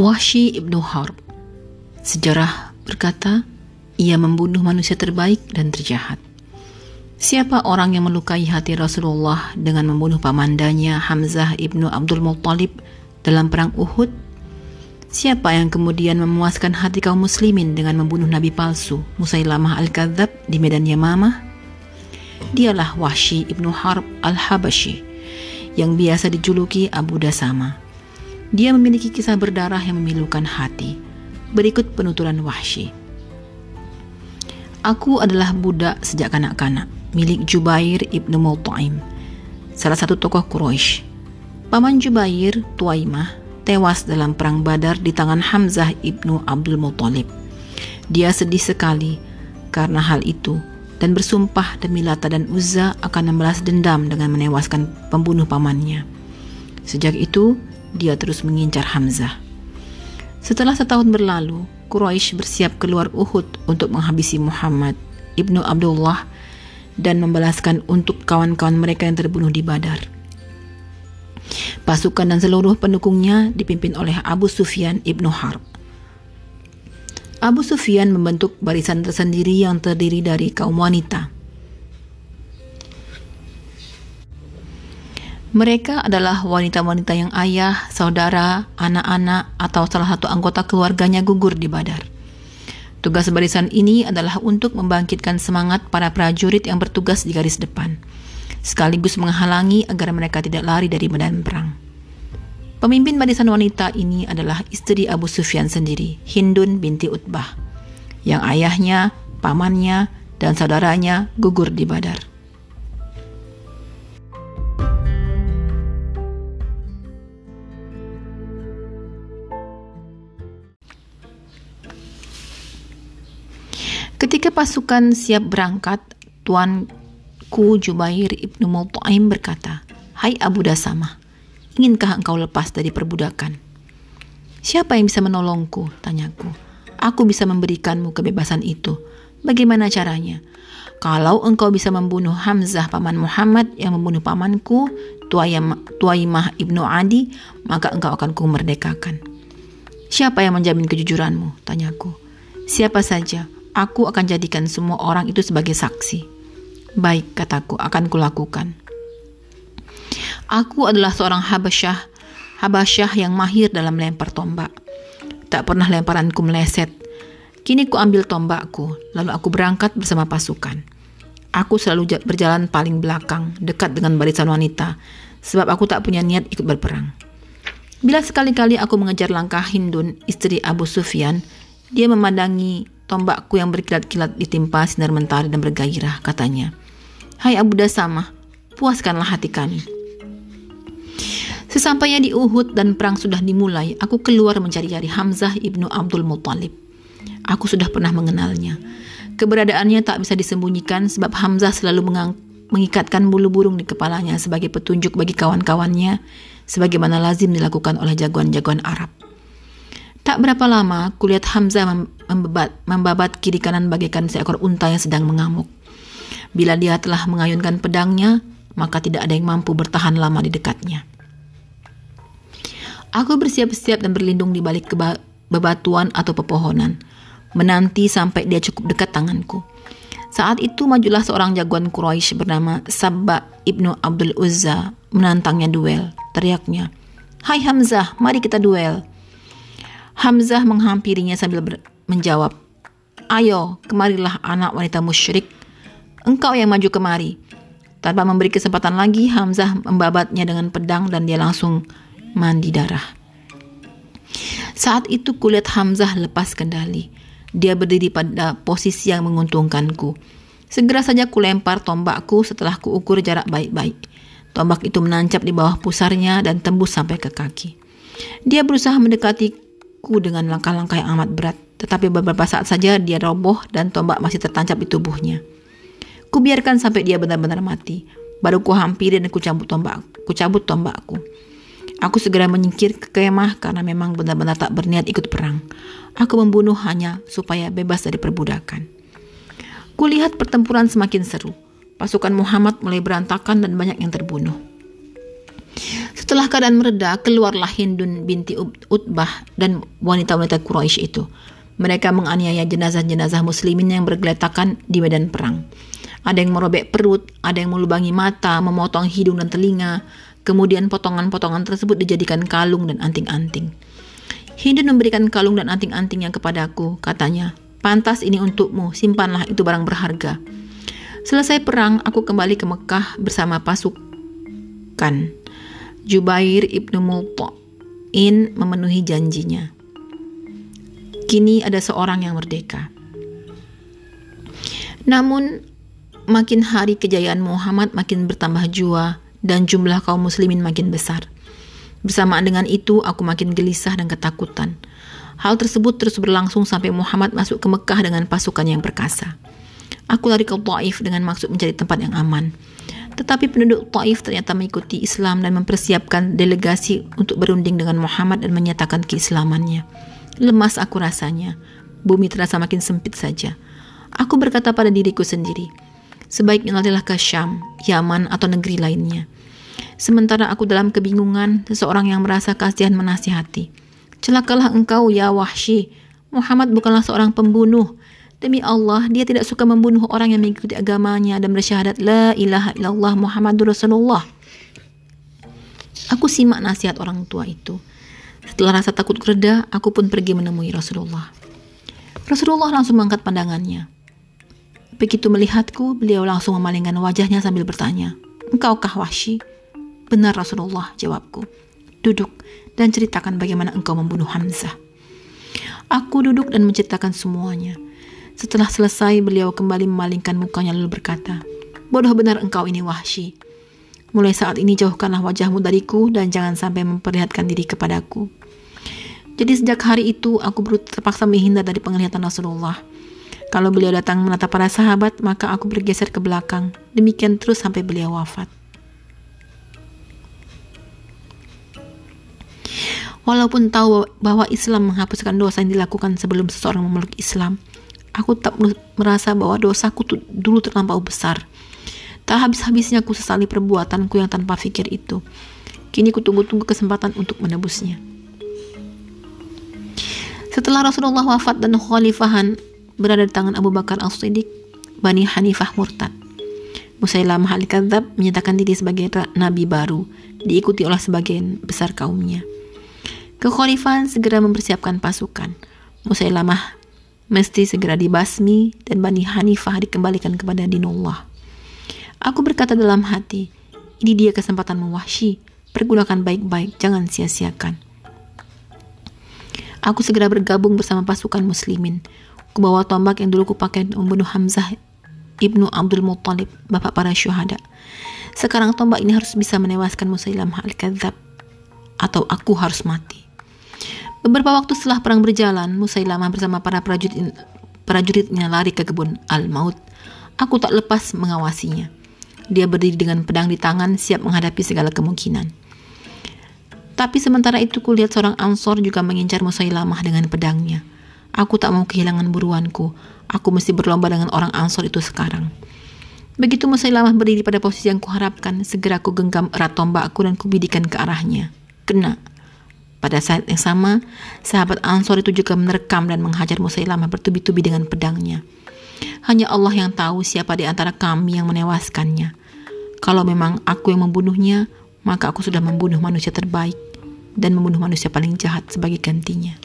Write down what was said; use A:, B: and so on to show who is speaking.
A: Wahsy ibnu Harb Sejarah berkata, ia membunuh manusia terbaik dan terjahat. Siapa orang yang melukai hati Rasulullah dengan membunuh pamandanya Hamzah ibnu Abdul Muttalib dalam perang Uhud? Siapa yang kemudian memuaskan hati kaum muslimin dengan membunuh nabi palsu Musailamah al-Kadzab di medan Yamamah? Dialah Wahsy ibnu Harb al-Habashi yang biasa dijuluki Abu Dasama. Dia memiliki kisah berdarah yang memilukan hati. Berikut penuturan Wahsy. Aku adalah budak sejak kanak-kanak, milik Jubair ibnu Mut'aim, salah satu tokoh Quraisy. Paman Jubair, Tuaimah, tewas dalam perang Badar di tangan Hamzah ibnu Abdul Muttalib. Dia sedih sekali karena hal itu dan bersumpah demi Lata dan Uzza akan membalas dendam dengan menewaskan pembunuh pamannya. Sejak itu, dia terus mengincar Hamzah. Setelah setahun berlalu, Quraisy bersiap keluar Uhud untuk menghabisi Muhammad ibnu Abdullah dan membalaskan untuk kawan-kawan mereka yang terbunuh di Badar. Pasukan dan seluruh pendukungnya dipimpin oleh Abu Sufyan ibnu Harb. Abu Sufyan membentuk barisan tersendiri yang terdiri dari kaum wanita. Mereka adalah wanita-wanita yang ayah, saudara, anak-anak, atau salah satu anggota keluarganya gugur di Badar. Tugas barisan ini adalah untuk membangkitkan semangat para prajurit yang bertugas di garis depan, sekaligus menghalangi agar mereka tidak lari dari medan perang. Pemimpin barisan wanita ini adalah istri Abu Sufyan sendiri, Hindun binti Utbah, yang ayahnya, pamannya, dan saudaranya gugur di Badar. Pasukan siap berangkat, tuanku Jubair ibnu Mut'aim berkata, Hai Abu Dasama, inginkah engkau lepas dari perbudakan? Siapa yang bisa menolongku? Tanyaku. Aku bisa memberikanmu kebebasan itu. Bagaimana caranya? Kalau engkau bisa membunuh Hamzah paman Muhammad yang membunuh pamanku, Tuaimah ibnu Adi, maka engkau akan kumerdekakan. Siapa yang menjamin kejujuranmu? Tanyaku. Siapa saja, Aku akan jadikan semua orang itu sebagai saksi. Baik, kataku, akan kulakukan. Aku adalah seorang Habasyah, Habasyah yang mahir dalam lempar tombak. Tak pernah lemparanku meleset. Kini ku ambil tombakku, lalu aku berangkat bersama pasukan. Aku selalu berjalan paling belakang, dekat dengan barisan wanita, sebab aku tak punya niat ikut berperang. Bila sekali-kali aku mengejar langkah Hindun, istri Abu Sufyan, dia memandangi Tombakku yang berkilat-kilat ditimpa sinar mentari dan bergairah, katanya. Hai Abu Dasama, puaskanlah hati kami. Sesampainya di Uhud dan perang sudah dimulai, aku keluar mencari-cari Hamzah ibnu Abdul Muttalib. Aku sudah pernah mengenalnya. Keberadaannya tak bisa disembunyikan sebab Hamzah selalu mengikatkan bulu burung di kepalanya sebagai petunjuk bagi kawan-kawannya, sebagaimana lazim dilakukan oleh jagoan-jagoan Arab. Tak berapa lama, kulihat Hamzah membabat, membabat kiri kanan bagaikan seekor unta yang sedang mengamuk. Bila dia telah mengayunkan pedangnya, maka tidak ada yang mampu bertahan lama di dekatnya. Aku bersiap-siap dan berlindung di balik bebatuan atau pepohonan, menanti sampai dia cukup dekat tanganku. Saat itu majulah seorang jagoan Quraisy bernama Sabba ibnu Abdul Uzza menantangnya duel. Teriaknya, Hai Hamzah, mari kita duel. Hamzah menghampirinya sambil menjawab, Ayo, kemarilah anak wanita musyrik. Engkau yang maju kemari. Tanpa memberi kesempatan lagi, Hamzah membabatnya dengan pedang dan dia langsung mandi darah. Saat itu kulit Hamzah lepas kendali. Dia berdiri pada posisi yang menguntungkanku. Segera saja kulempar tombakku setelah kuukur jarak baik-baik. Tombak itu menancap di bawah pusarnya dan tembus sampai ke kaki. Dia berusaha mendekati ku dengan langkah-langkah yang amat berat, tetapi beberapa saat saja dia roboh dan tombak masih tertancap di tubuhnya. Ku biarkan sampai dia benar-benar mati, baru ku hampiri dan ku cabut tombak, ku cabut tombakku. Aku segera menyingkir ke kemah karena memang benar-benar tak berniat ikut perang. Aku membunuh hanya supaya bebas dari perbudakan. Kulihat pertempuran semakin seru. Pasukan Muhammad mulai berantakan dan banyak yang terbunuh. Setelah keadaan mereda, keluarlah Hindun binti Utbah dan wanita-wanita Quraisy itu. Mereka menganiaya jenazah-jenazah muslimin yang bergeletakan di medan perang. Ada yang merobek perut, ada yang melubangi mata, memotong hidung dan telinga. Kemudian potongan-potongan tersebut dijadikan kalung dan anting-anting. Hindun memberikan kalung dan anting-antingnya kepadaku, katanya, pantas ini untukmu, simpanlah itu barang berharga. Selesai perang, aku kembali ke Mekah bersama pasukan. Jubair ibnu Multo'in memenuhi janjinya. Kini ada seorang yang merdeka. Namun, makin hari kejayaan Muhammad makin bertambah jua dan jumlah kaum muslimin makin besar. Bersamaan dengan itu, aku makin gelisah dan ketakutan. Hal tersebut terus berlangsung sampai Muhammad masuk ke Mekah dengan pasukan yang perkasa. Aku lari ke Taif dengan maksud mencari tempat yang aman. Tetapi penduduk Taif ternyata mengikuti Islam dan mempersiapkan delegasi untuk berunding dengan Muhammad dan menyatakan keislamannya. Lemas aku rasanya. Bumi terasa makin sempit saja. Aku berkata pada diriku sendiri, sebaiknya larilah ke Syam, Yaman, atau negeri lainnya. Sementara aku dalam kebingungan, seseorang yang merasa kasihan menasihati. Celakalah engkau ya Wahsy. Muhammad bukanlah seorang pembunuh. Demi Allah, dia tidak suka membunuh orang yang mengikuti agamanya dan bersyahadat La ilaha illallah Muhammadur Rasulullah. Aku simak nasihat orang tua itu. Setelah rasa takut reda, aku pun pergi menemui Rasulullah. Rasulullah langsung mengangkat pandangannya. Begitu melihatku, beliau langsung memalingkan wajahnya sambil bertanya, Engkaukah Wahsy? Benar Rasulullah, jawabku. Duduk dan ceritakan bagaimana engkau membunuh Hamzah. Aku duduk dan menceritakan semuanya. Setelah selesai, beliau kembali memalingkan mukanya lalu berkata, Bodoh benar engkau ini Wahsy. Mulai saat ini jauhkanlah wajahmu dariku dan jangan sampai memperlihatkan diri kepadaku. Jadi sejak hari itu aku terpaksa menghindar dari penglihatan Rasulullah. Kalau beliau datang menatap para sahabat, maka aku bergeser ke belakang. Demikian terus sampai beliau wafat. Walaupun tahu bahwa Islam menghapuskan dosa yang dilakukan sebelum seseorang memeluk Islam, aku tak merasa bahwa dosaku dulu terlampau besar. Tak habis-habisnya ku sesali perbuatanku yang tanpa fikir itu. Kini ku tunggu-tunggu kesempatan untuk menebusnya. Setelah Rasulullah wafat dan khalifahan berada di tangan Abu Bakar al-Siddiq, Bani Hanifah murtad. Musailamah al-Kadzab menyatakan diri sebagai nabi baru, diikuti oleh sebagian besar kaumnya. Kekhalifahan segera mempersiapkan pasukan. Musailamah mesti segera dibasmi dan Bani Hanifah dikembalikan kepada dinullah. Aku berkata dalam hati, ini dia kesempatan mewahsyi, pergunakan baik-baik, jangan sia-siakan. Aku segera bergabung bersama pasukan muslimin. Kubawa tombak yang dulu kupakai untuk membunuh Hamzah ibnu Abdul Muttalib, bapak para syuhada. Sekarang tombak ini harus bisa menewaskan Musailamah al-Kadzab, atau aku harus mati. Beberapa waktu setelah perang berjalan, Musailamah bersama para prajurit prajuritnya lari ke kebun Al-Maut. Aku tak lepas mengawasinya. Dia berdiri dengan pedang di tangan, siap menghadapi segala kemungkinan. Tapi sementara itu kulihat seorang ansor juga mengincar Musailamah dengan pedangnya. Aku tak mau kehilangan buruanku. Aku mesti berlomba dengan orang ansor itu sekarang. Begitu Musailamah berdiri pada posisi yang kuharapkan, segera ku genggam erat tombakku dan kubidikan ke arahnya. Kena. Pada saat yang sama, sahabat Ansor itu juga menerkam dan menghajar Musailamah bertubi-tubi dengan pedangnya. Hanya Allah yang tahu siapa di antara kami yang menewaskannya. Kalau memang aku yang membunuhnya, maka aku sudah membunuh manusia terbaik dan membunuh manusia paling jahat sebagai gantinya.